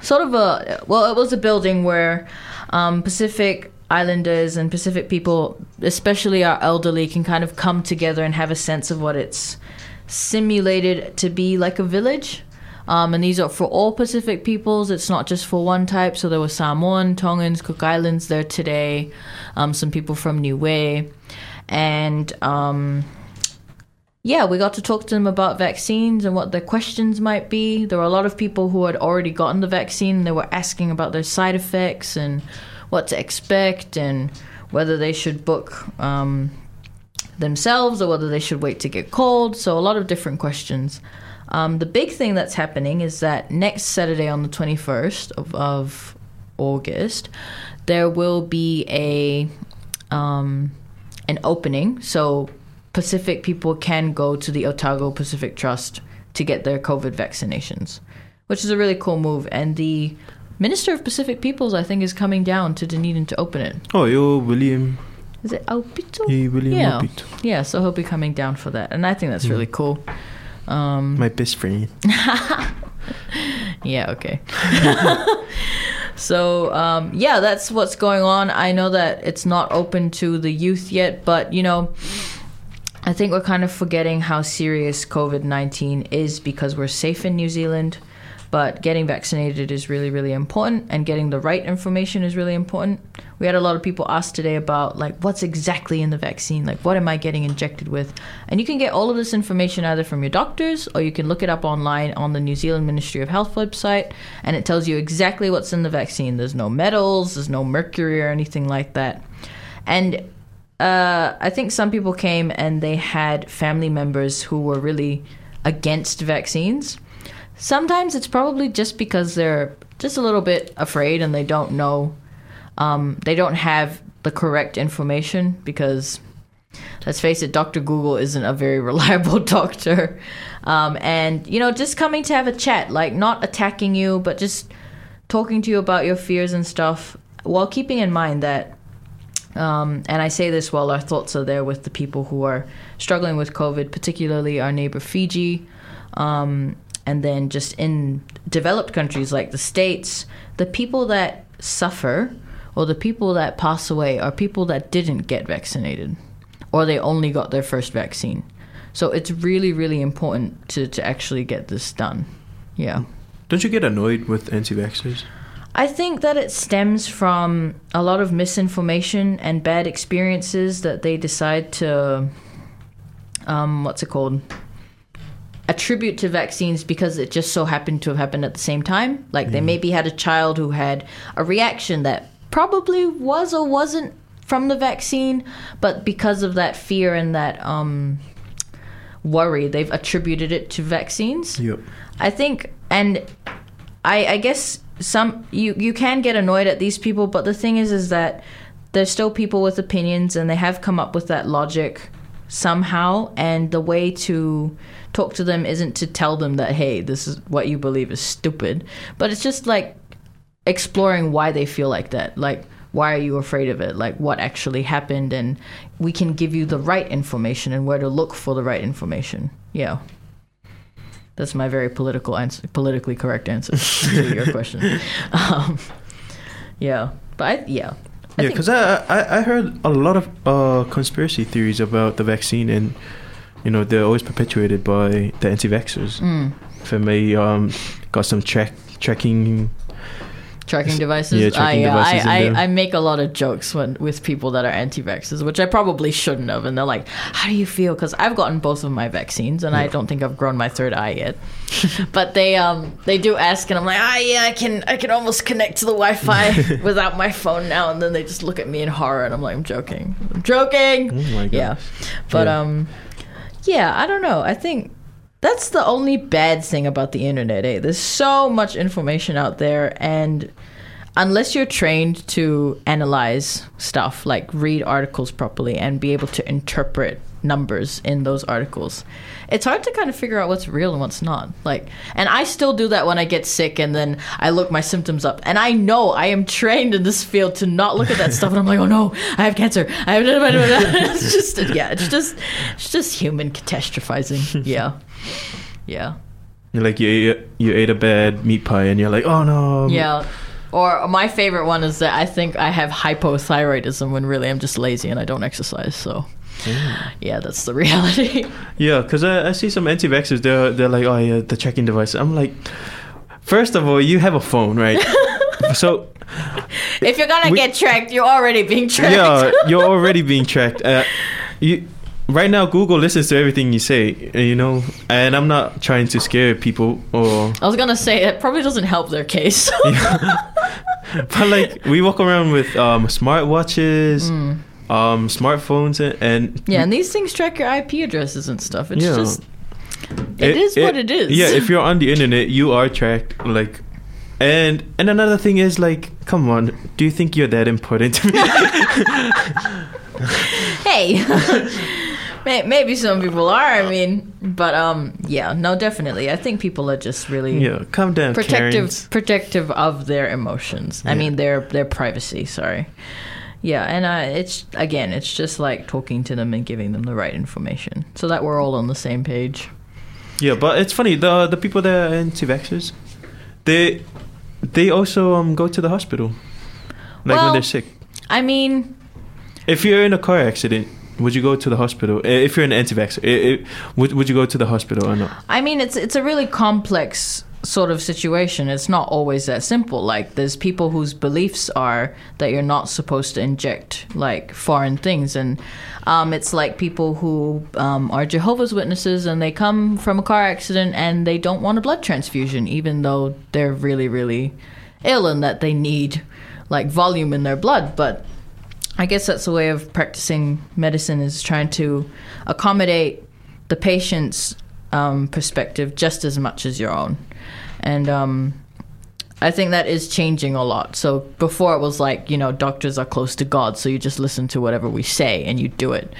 sort of a well it was a building where um pacific islanders and pacific people especially our elderly can kind of come together and have a sense of what it's simulated to be like a village um, and these are for all Pacific peoples. It's not just for one type. So there were Samoan, Tongans, Cook Islands there today. Um, some people from Niue, and um, yeah, we got to talk to them about vaccines and what their questions might be. There were a lot of people who had already gotten the vaccine. They were asking about their side effects and what to expect and whether they should book um, themselves or whether they should wait to get called. So a lot of different questions. Um, the big thing that's happening is that next Saturday on the 21st of, of August, there will be a um, an opening. So Pacific people can go to the Otago Pacific Trust to get their COVID vaccinations, which is a really cool move. And the Minister of Pacific Peoples, I think, is coming down to Dunedin to open it. Oh, yo, William. Is it Aupito? Hey, William Yeah. Opit. Yeah, so he'll be coming down for that. And I think that's really cool. Um, My best friend. Yeah, okay. So um, yeah, that's what's going on. I know that it's not open to the youth yet, but you know, I think we're kind of forgetting how serious COVID nineteen is because we're safe in New Zealand. But getting vaccinated is really, really important, and getting the right information is really important. We had a lot of people ask today about like what's exactly in the vaccine, like what am I getting injected with, and you can get all of this information either from your doctors or you can look it up online on the New Zealand Ministry of Health website, and it tells you exactly what's in the vaccine. There's no metals, there's no mercury or anything like that, and uh, I think some people came and they had family members who were really against vaccines. Sometimes it's probably just because they're just a little bit afraid and they don't know, um, they don't have the correct information because, let's face it, Dr. Google isn't a very reliable doctor. Um, and, you know, just coming to have a chat, like not attacking you, but just talking to you about your fears and stuff while keeping in mind that um, and I say this while our thoughts are there with the people who are struggling with COVID, particularly our neighbor Fiji. Um, and then just in developed countries like the States, the people that suffer or the people that pass away are people that didn't get vaccinated or they only got their first vaccine. So it's really, really important to, to actually get this done. Yeah. Don't you get annoyed with anti-vaxxers? I think that it stems from a lot of misinformation and bad experiences that they decide to, um, what's it called? Attribute to vaccines because it just so happened to have happened at the same time. Like they maybe had a child who had a reaction that probably was or wasn't from the vaccine, but because of that fear and that um, worry, they've attributed it to vaccines. Yep. I think, and I, I guess some you you can get annoyed at these people, but the thing is, is that there's still people with opinions, and they have come up with that logic somehow. And the way to talk to them isn't to tell them that hey, this is what you believe is stupid, but it's just like exploring why they feel like that, like. Why are you afraid of it? Like, what actually happened? And we can give you the right information and where to look for the right information. Yeah. That's my very political answer, politically correct answer to your question. Um, yeah, but I, yeah, I yeah, because I, I I heard a lot of uh, conspiracy theories about the vaccine, and you know they're always perpetuated by the anti-vaxxers. Mm. I um, got some track tracking. Tracking devices. Yeah, tracking I, devices I. I, I make a lot of jokes when with people that are anti-vaxxers, which I probably shouldn't have. And they're like, "How do you feel?" Because I've gotten both of my vaccines, and I don't think I've grown my third eye yet. but they um they do ask, and I'm like, "Ah, yeah, I can I can almost connect to the Wi-Fi without my phone now." And then they just look at me in horror, and I'm like, "I'm joking, I'm joking." Oh my Yeah, but Yeah. um, yeah, I don't know. I think that's the only bad thing about the internet. Eh? There's so much information out there, and unless you're trained to analyze stuff, like read articles properly and be able to interpret numbers in those articles, it's hard to kind of figure out what's real and what's not. Like, and I still do that when I get sick, and then I look my symptoms up, and I know I am trained in this field to not look at that stuff, and I'm like, oh no, I have cancer. I have. it's just yeah, it's just it's just human catastrophizing. Yeah, yeah. You're like you ate, you ate a bad meat pie, and you're like, oh no. Yeah. Or my favorite one is that I think I have hypothyroidism when really I'm just lazy and I don't exercise. So, yeah, that's the reality. Yeah, because I, I see some anti-vaxxers. They're they're like, oh yeah, the checking device. I'm like, first of all, you have a phone, right? so if you're gonna We- get tracked, you're already being tracked. yeah, you're already being tracked. Uh, you right now, Google listens to everything you say. You know, and I'm not trying to scare people or. I was gonna say it probably doesn't help their case. But like, we walk around with um, smartwatches, um, smartphones, and, and yeah, and these things track your IP addresses and stuff. It's Yeah. just it is what it is. Yeah, if you're on the internet, you are tracked. Like, and and another thing is like, come on, do you think you're that important to me? hey. May- Maybe some people are. I mean, but um, yeah, no, definitely. I think people are just really yeah, calm down, protective Karens. protective of their emotions. I mean their their privacy. Sorry. Yeah, and uh, it's again, it's just like talking to them and giving them the right information so that we're all on the same page. Yeah, but it's funny the the people that are anti-vaxxers, they they also um go to the hospital, like Well- when they're sick. I mean, If you're in a car accident, would you go to the hospital? If you're an anti-vaxxer, I- I- would would you go to the hospital or not? I mean, it's it's a really complex sort of situation. It's not always that simple. Like, there's people whose beliefs are that you're not supposed to inject like foreign things, and um, it's like people who um, are Jehovah's Witnesses and they come from a car accident and they don't want a blood transfusion, even though they're really really ill and that they need like volume in their blood, but I guess that's a way of practicing medicine is trying to accommodate the patient's um, perspective just as much as your own. And um, I think that is changing a lot. So before it was like, you know, doctors are close to God, so you just listen to whatever we say and you do it.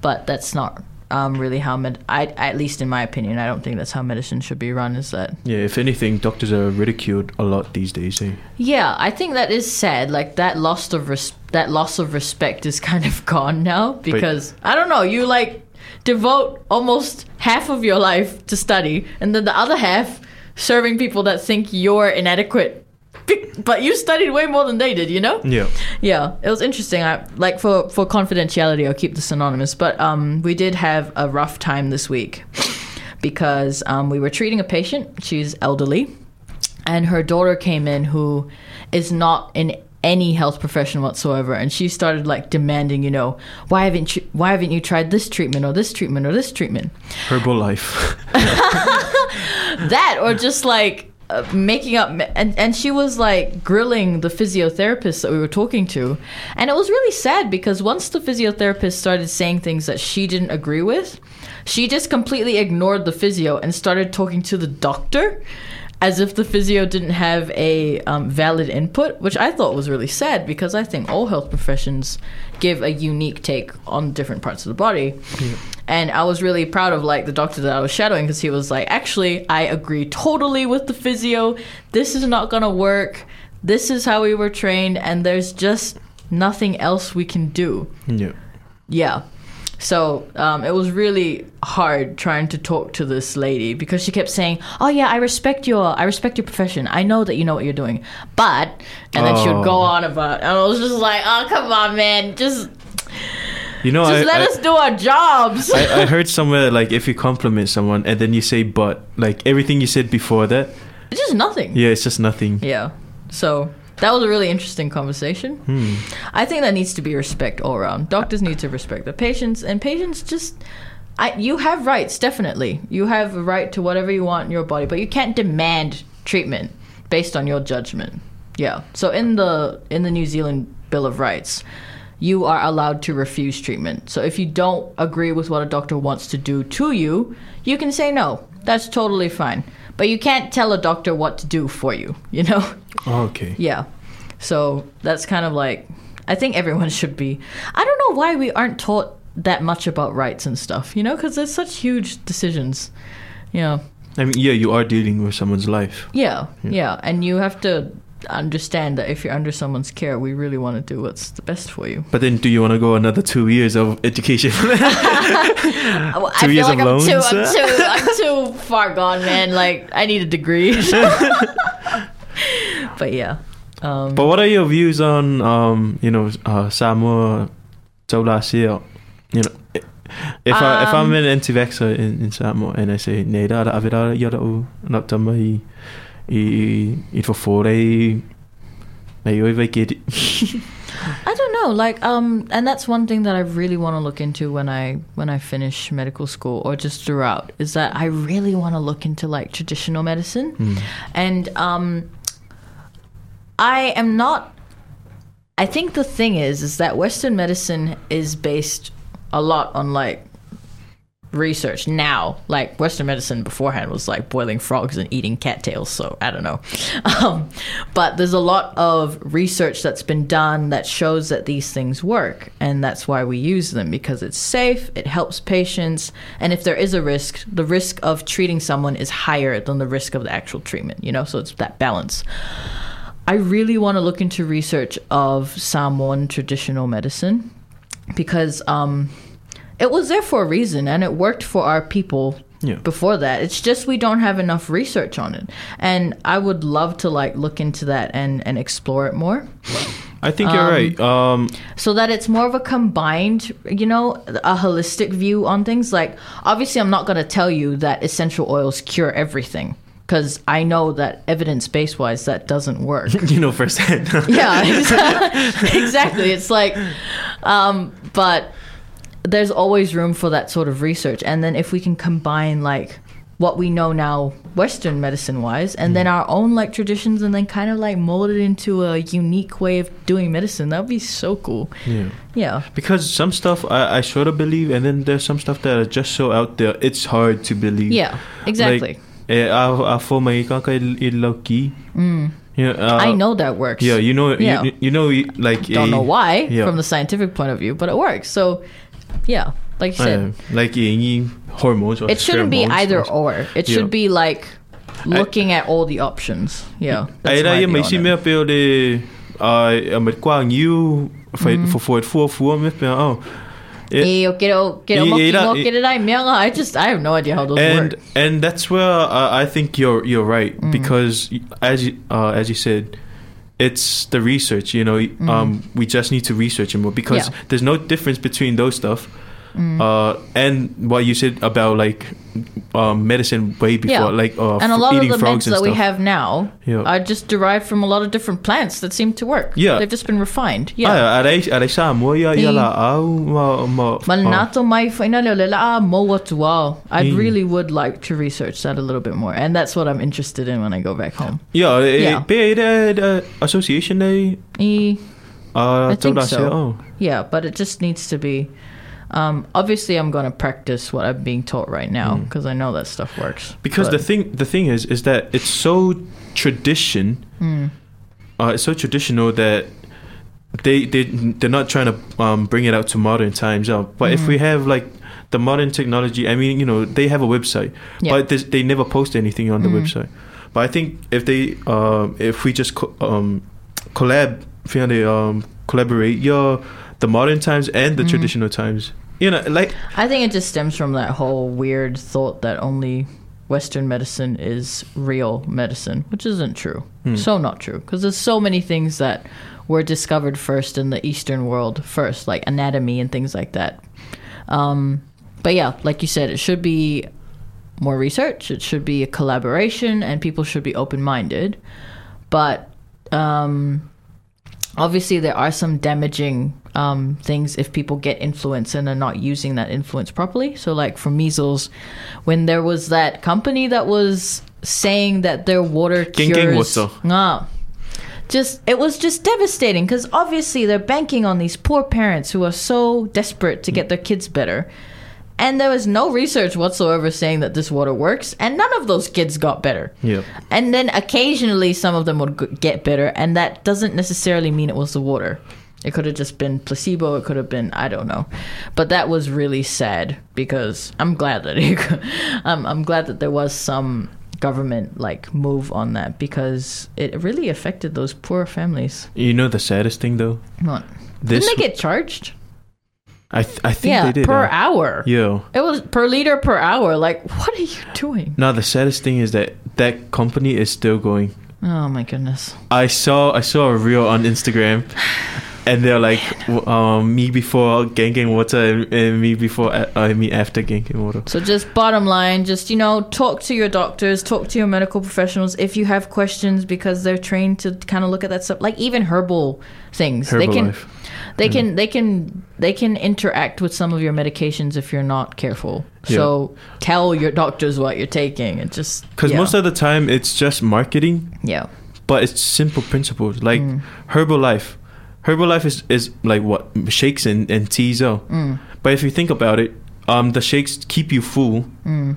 But that's not um, really how, med- I, at least in my opinion, I don't think that's how medicine should be run, is that Yeah, if anything, doctors are ridiculed a lot these days. Eh? Yeah, I think that is sad. Like that loss of res- that loss of respect is kind of gone now because I don't know. You like devote almost half of your life to study, and then the other half serving people that think you're inadequate. But you studied way more than they did, you know? Yeah. Yeah, it was interesting. I like for for confidentiality, I'll keep this anonymous. But um, we did have a rough time this week because um, we were treating a patient. She's elderly, and her daughter came in who is not in any health profession whatsoever and she started like demanding you know why haven't you why haven't you tried this treatment or this treatment or this treatment Herbalife that or just like making up and and she was like grilling the physiotherapist that we were talking to. And it was really sad because once the physiotherapist started saying things that she didn't agree with she just completely ignored the physio and started talking to the doctor as if the physio didn't have a um, valid input, which I thought was really sad because I think all health professions give a unique take on different parts of the body. And I was really proud of like the doctor that I was shadowing because he was like, actually, I agree totally with the physio. This is not gonna work. This is how we were trained, and there's just nothing else we can do. yeah. Yeah. So um, it was really hard trying to talk to this lady because she kept saying, "Oh yeah, I respect your, I respect your profession. I know that you know what you're doing." But and then she would go Oh. on about, and I was just like, "Oh come on, man, just You know, just I, let I, us do our jobs." I, I heard somewhere like if you compliment someone and then you say but, like everything you said before that, it's just nothing. yeah, it's just nothing. Yeah. So that was a really interesting conversation. Hmm. I think that needs to be respect all around. Doctors need to respect the patients, and patients just. I, you have rights, definitely. You have a right to whatever you want in your body, but you can't demand treatment based on your judgment. Yeah. So in the in the New Zealand Bill of Rights, you are allowed to refuse treatment. So if you don't agree with what a doctor wants to do to you, you can say no. That's totally fine. But you can't tell a doctor what to do for you, you know? Oh, okay. Yeah. So that's kind of like I think everyone should be. I don't know why we aren't taught that much about rights and stuff, you know, because there's such huge decisions. You know. I mean, yeah, you are dealing with someone's life. Yeah, yeah, and you have to understand that if you're under someone's care, we really want to do what's the best for you. But then, do you want to go another two years of education? I Two feel years like of I'm loans, too, I'm too, I'm too far gone, man. Like I need a degree. but yeah, um, but what are your views on, um, you know, uh, Samoa, Taulasia? You know, if I if I'm Um, an anti-vaxxer in, in Samoa and I say, "Nee, da da avera yara u na tama i i for fore May oi vai ke I don't know, like, um, and that's one thing that I really want to look into when I when I finish medical school or just throughout is that I really want to look into like traditional medicine, and um, I am not. I think the thing is, is that Western medicine is based a lot on like research now. Like Western medicine beforehand was like boiling frogs and eating cattails. So I don't know. Um, but there's a lot of research that's been done that shows that these things work. And that's why we use them because it's safe, it helps patients. And if there is a risk, the risk of treating someone is higher than the risk of the actual treatment, you know? So it's that balance. I really want to look into research of Samoan traditional medicine because um, it was there for a reason and it worked for our people Yeah. before that. It's just we don't have enough research on it. And I would love to like look into that and, and explore it more. I think you're right. Um, so that it's more of a combined, you know, a holistic view on things. Like, obviously, I'm not going to tell you that essential oils cure everything because I know that evidence based wise, that doesn't work. you know firsthand. yeah, exactly. It's like, um, but there's always room for that sort of research. And then if we can combine like what we know now, Western medicine wise, and then our own like traditions, and then kind of like mold it into a unique way of doing medicine, that would be so cool. yeah. Yeah. Because some stuff I, I sort of believe, and then there's some stuff that are just so out there, it's hard to believe. Yeah, exactly. Like, eh, a, a i kaka i i loki. Mm. Know, uh, I know that works. Yeah, you know, Yeah. you, you know, like Don't a- know why Yeah. from the scientific point of view, but it works. So, yeah, like you said, uh, like any hormones. Or it shouldn't be either or-. It Yeah. should be like looking at all the options. Yeah. that's Ai my rai view mai on si it. mea peo le ai a met kwang you fai Mm-hmm. for for for for me peo oh. It- E o kere o kere o I- moki i ra- no i- kere rai mea ngā, I just I have no idea how those and work. and that's where uh, I think you're you're right Mm. because as you uh, as you said it's the research you know um we just need to research it more because. Yeah. there's no difference between those stuff Mm. uh and what you said about like um medicine way before Yeah. like uh and a lot of the meds that we have now Yeah. are just derived from a lot of different plants that seem to work. Yeah. They've just been refined. Yeah. Ah, arai arai sa mo ia ia I- la au ma ma Ma mai whaina le la mo atu. I Mm. really would like to research that a little bit more. And that's what I'm interested in when I go back home. yeah eh, Yeah. pe the the association uh I think tau da se, so. oh Yeah, but it just needs to be. Um, obviously, I'm going to practice what I'm being taught right now Mm. because I know that stuff works. because But- the thing the thing is is that it's so tradition Mm. uh, it's so traditional that they they they're not trying to um, bring it out to modern times uh, but if we Mm. have like the modern technology i mean you know they have a website Yeah. but this, they never post anything on the Mm. website but i think if they um if we just co- um collab finally, um collaborate yeah the modern times and the Mm. traditional times you know like I think it just stems from that whole weird thought that only Western medicine is real medicine, which isn't true. Hmm. So not true because there's so many things that were discovered first in the Eastern world first, like anatomy and things like that. Um, but yeah, like you said, it should be more research. It should be a collaboration, and people should be open minded. But um, obviously there are some damaging um, things if people get influence and are not using that influence properly. So, like for measles, when there was that company that was saying that their water King cures, King. Ah. just it was just devastating because obviously they're banking on these poor parents who are so desperate to get their kids better. And there was no research whatsoever saying that this water works, and none of those kids got better. yeah And then occasionally some of them would get better, and that doesn't necessarily mean it was the water. It could have just been placebo. It could have been I don't know, but that was really sad because I'm glad that it, I'm I'm glad that there was some government like move on that because it really affected those poor families. you know the saddest thing though What? this Didn't they get charged? i th- i think yeah, they did per uh, hour. yeah It was per liter per hour. Like, what are you doing? Now the saddest thing is that that company is still going. Oh my goodness. I saw I saw a reel on Instagram, and they're like, um, me before Kangen Water and, and me before uh, me after Kangen Water. So just bottom line, just you know, talk to your doctors, talk to your medical professionals if you have questions because they're trained to kind of look at that stuff. Like even herbal things, they can, Herbalife. they can, they can, they can interact with some of your medications if you're not careful. So tell your doctors what you're taking and just Because yeah. most of the time it's just marketing, yeah, but it's simple principles like Mm. Herbalife. Herbalife is, is like what shakes and, and teas oh. Mm. But if you think about it, um, the shakes keep you full, Mm.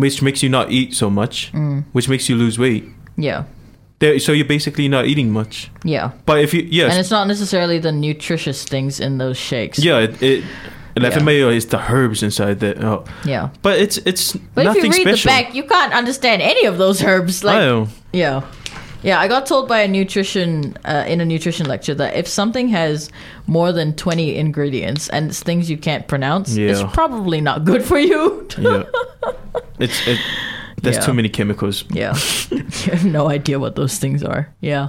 which makes you not eat so much, which makes you lose weight. yeah, There, so you're basically not eating much. yeah. But if you yes, And it's not necessarily the nutritious things in those shakes. yeah, it, it Yeah. yeah. is the herbs inside that. Oh. yeah. But it's it's But nothing if you read special. the back, you can't understand any of those herbs. I Like, yeah. Yeah, I got told by a nutrition uh, in a nutrition lecture that if something has more than twenty ingredients and it's things you can't pronounce, it's probably not good for you. Yeah. It's it. There's Yeah. too many chemicals. Yeah. you have no idea what those things are. Yeah.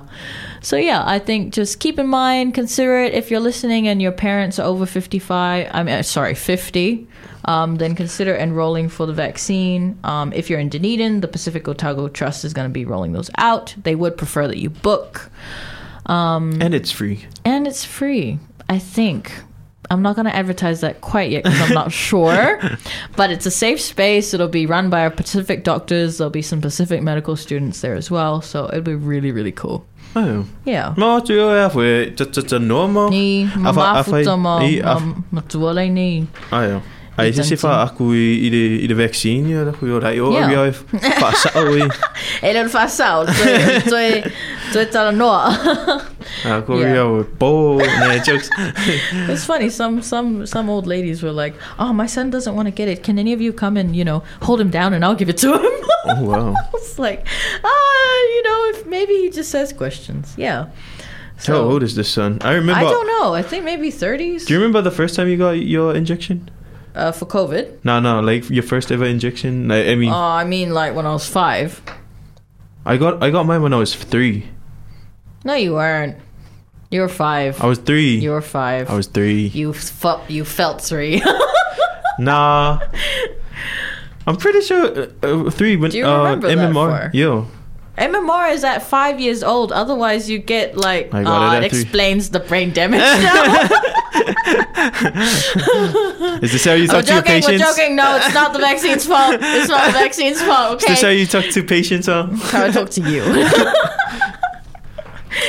So, yeah, I think just keep in mind, consider it if you're listening and your parents are over 55, I mean, uh, sorry, 50, um, then consider enrolling for the vaccine. Um, if you're in Dunedin, the Pacific Otago Trust is going to be rolling those out. They would prefer that you book. And it's free. And it's free, I think. I'm not going to advertise that quite yet because I'm not sure. But it's a safe space. It'll be run by our Pacific doctors. There'll be some Pacific medical students there as well. So it'll be really, really cool. Oh. Yeah. Mo tu e fwe just just a. Ni A wha- a ma i- a- ni. Ai. Ai se se Dentin. fa aku i i de i de vaccine ya ku yo dai o Yeah. ri ai fa sa o i. Leo whasau. Toi, toi, toi tala noa. A ko ri po ne jokes. It's funny. Some some some old ladies were like, "Oh, my son doesn't want to get it. Can any of you come and you know hold him down and I'll give it to him?" Oh wow. It's like, ah, you know, if maybe he just says questions. Yeah. How old is this son? I remember I don't know. I think maybe 30s Do you remember the first time you got your injection? Uh, for COVID. No, no, like your first ever injection. Like, I mean, Oh, I mean, like when I was five. I got I got mine when I was three. No, you weren't. You were five. I was three. You were five. I was three. You felt. You felt three. Nah. I'm pretty sure uh, uh, three when Do you uh, remember that MMR. Yo, MMR is at five years old. Otherwise, you get like. I got oh, it it explains the brain damage. is this how you talk to your joking. We're joking. No, it's not the vaccine's fault. It's not the vaccine's fault. Is this how you talk to patients? Huh? How I talk to you.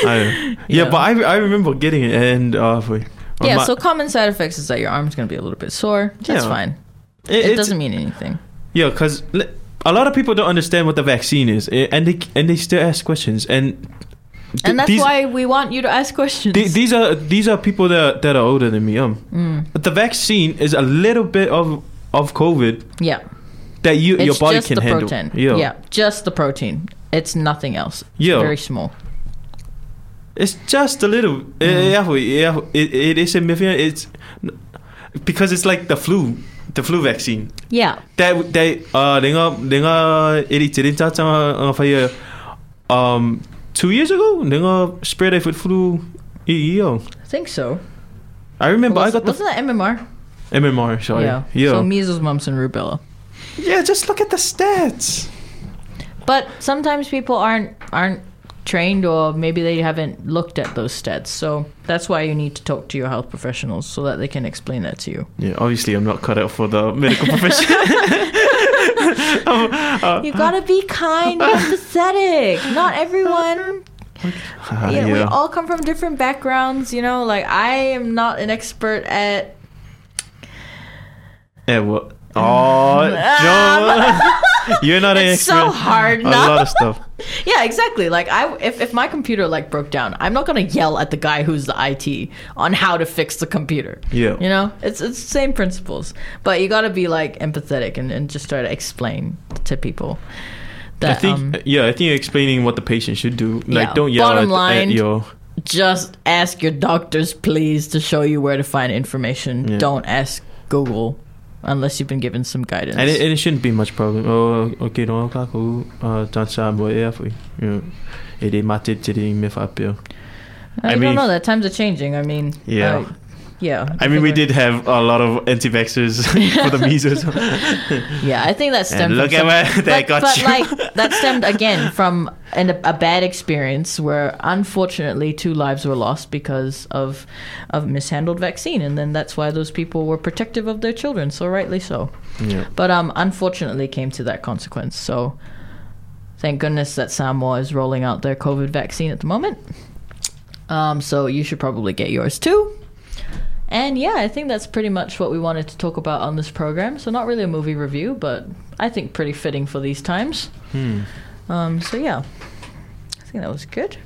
I, yeah. Yeah. but I I remember getting it and uh, wait, yeah. my- So common side effects is that your arm's gonna be a little bit sore. That's Yeah. fine. it, It doesn't mean anything. Yeah, because a lot of people don't understand what the vaccine is, eh, and they and they still ask questions, and And that's these, why we want you to ask questions. th- these are these are people that that are older than me. Um, Mm. but the vaccine is a little bit of of COVID yeah. that you your It's body just can the handle. protein. Yeah. Yeah, just the protein. It's nothing else. It's Yeah. very small. It's just a little. eh, Yeah, yeah, it, it is significant. It's because it's like the flu, the flu vaccine. Yeah. That that uh, 내가 내가 일이 들은 짰잖아. Uh, um, two years ago, then I spread it with flu EEO. I think so. I remember I got the wasn't that MMR. MMR, sorry. Yeah. yeah. So measles, mumps, and rubella. Yeah, just look at the stats. But sometimes people aren't aren't trained, or maybe they haven't looked at those stats. So that's why you need to talk to your health professionals so that they can explain that to you. Yeah, obviously I'm not cut out for the medical profession. You gotta be kind and empathetic. Not everyone. Ah, Yeah, we all come from different backgrounds. You know, like I am not an expert at Yeah, what? Oh, John, you're not an It's so hard A lot of stuff. Yeah, exactly. Like I, if, if my computer like broke down, I'm not gonna yell at the guy who's the IT on how to fix the computer. Yeah. you know, it's it's the same principles, but you gotta be like empathetic and, and just try to explain to people I think, um, yeah, I think explaining what the patient should do. Like, Yeah. don't yell Bottom at, line, at your. just ask your doctors, please, to show you where to find information. Yeah. Don't ask Google unless you've been given some guidance. And it, and it shouldn't be much problem. Oh, okay, no, kako. Uh, dan sa mo e afu. You know, it is mate tiri me fa apio. I, I don't mean- know. That times are changing. I mean, Yeah. uh, yeah. I mean, we did have a lot of anti-vaxxers for the measles. Yeah, I think that stemmed. and look from at some- where they but, got but you. like that stemmed again from an, a bad experience where unfortunately two lives were lost because of of mishandled vaccine, and then that's why those people were protective of their children. So rightly so. yeah. But um, unfortunately, came to that consequence. So thank goodness that Samoa is rolling out their COVID vaccine at the moment. Um, so you should probably get yours too. And yeah, I think that's pretty much what we wanted to talk about on this program. So not really a movie review, but I think pretty fitting for these times. Um, so yeah, I think that was good.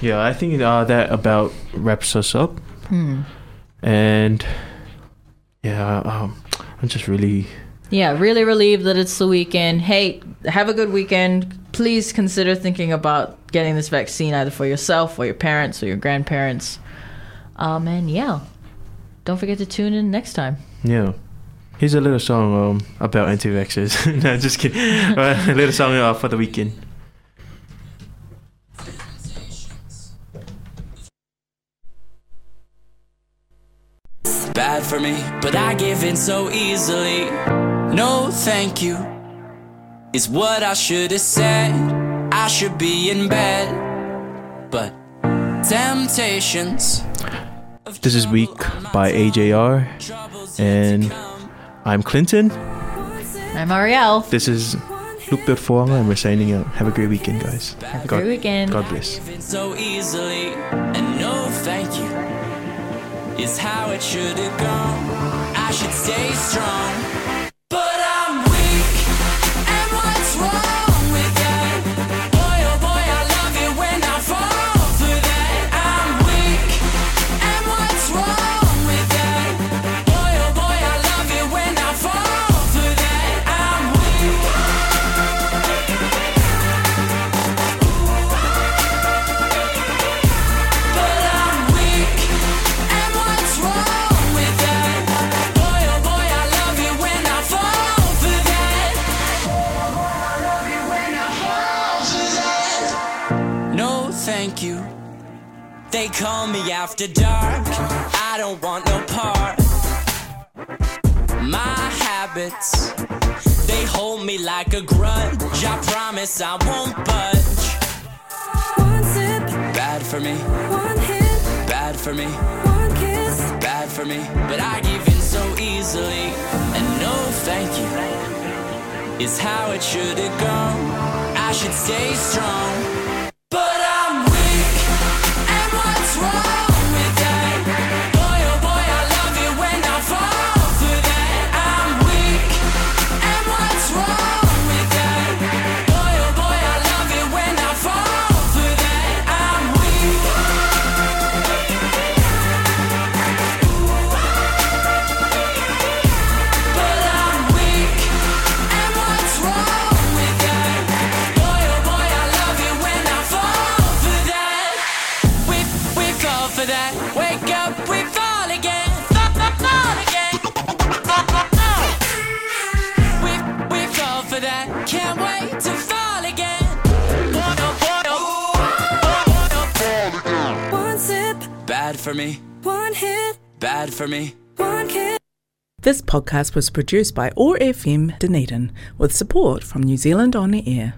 Yeah, I think uh, that about wraps us up. Hmm. And yeah, um, I'm just really Yeah, really relieved that it's the weekend. Hey, have a good weekend. please consider thinking about getting this vaccine either for yourself or your parents or your grandparents. Um, and yeah, don't forget to tune in next time. Yeah. Here's a little song um, about anti-vaxxers. no, just kidding. A little song uh, for the weekend. bad for me, but I give in so easily. No, thank you, is what I should have said. I should be in bed, but temptations. Of This is Weak by AJR, troubles yet to and. I'm Clinton. I'm Ariel. This is Lupe o le Foaga, and we're signing out. Have a great weekend, guys. Have a great weekend. God bless. Giving so easily, and no thank you is how it should have gone. I should stay strong, after dark. I don't want no part. My habits, they hold me like a grudge. I promise I won't budge. One sip, Bad for me, one hit, bad for me. one kiss. bad for me, but I give in so easily. And no thank you is how it should have gone. I should stay strong, for me, one hit, bad for me. one kiss. This podcast was produced by OAR FM Dunedin with support from New Zealand On the Air.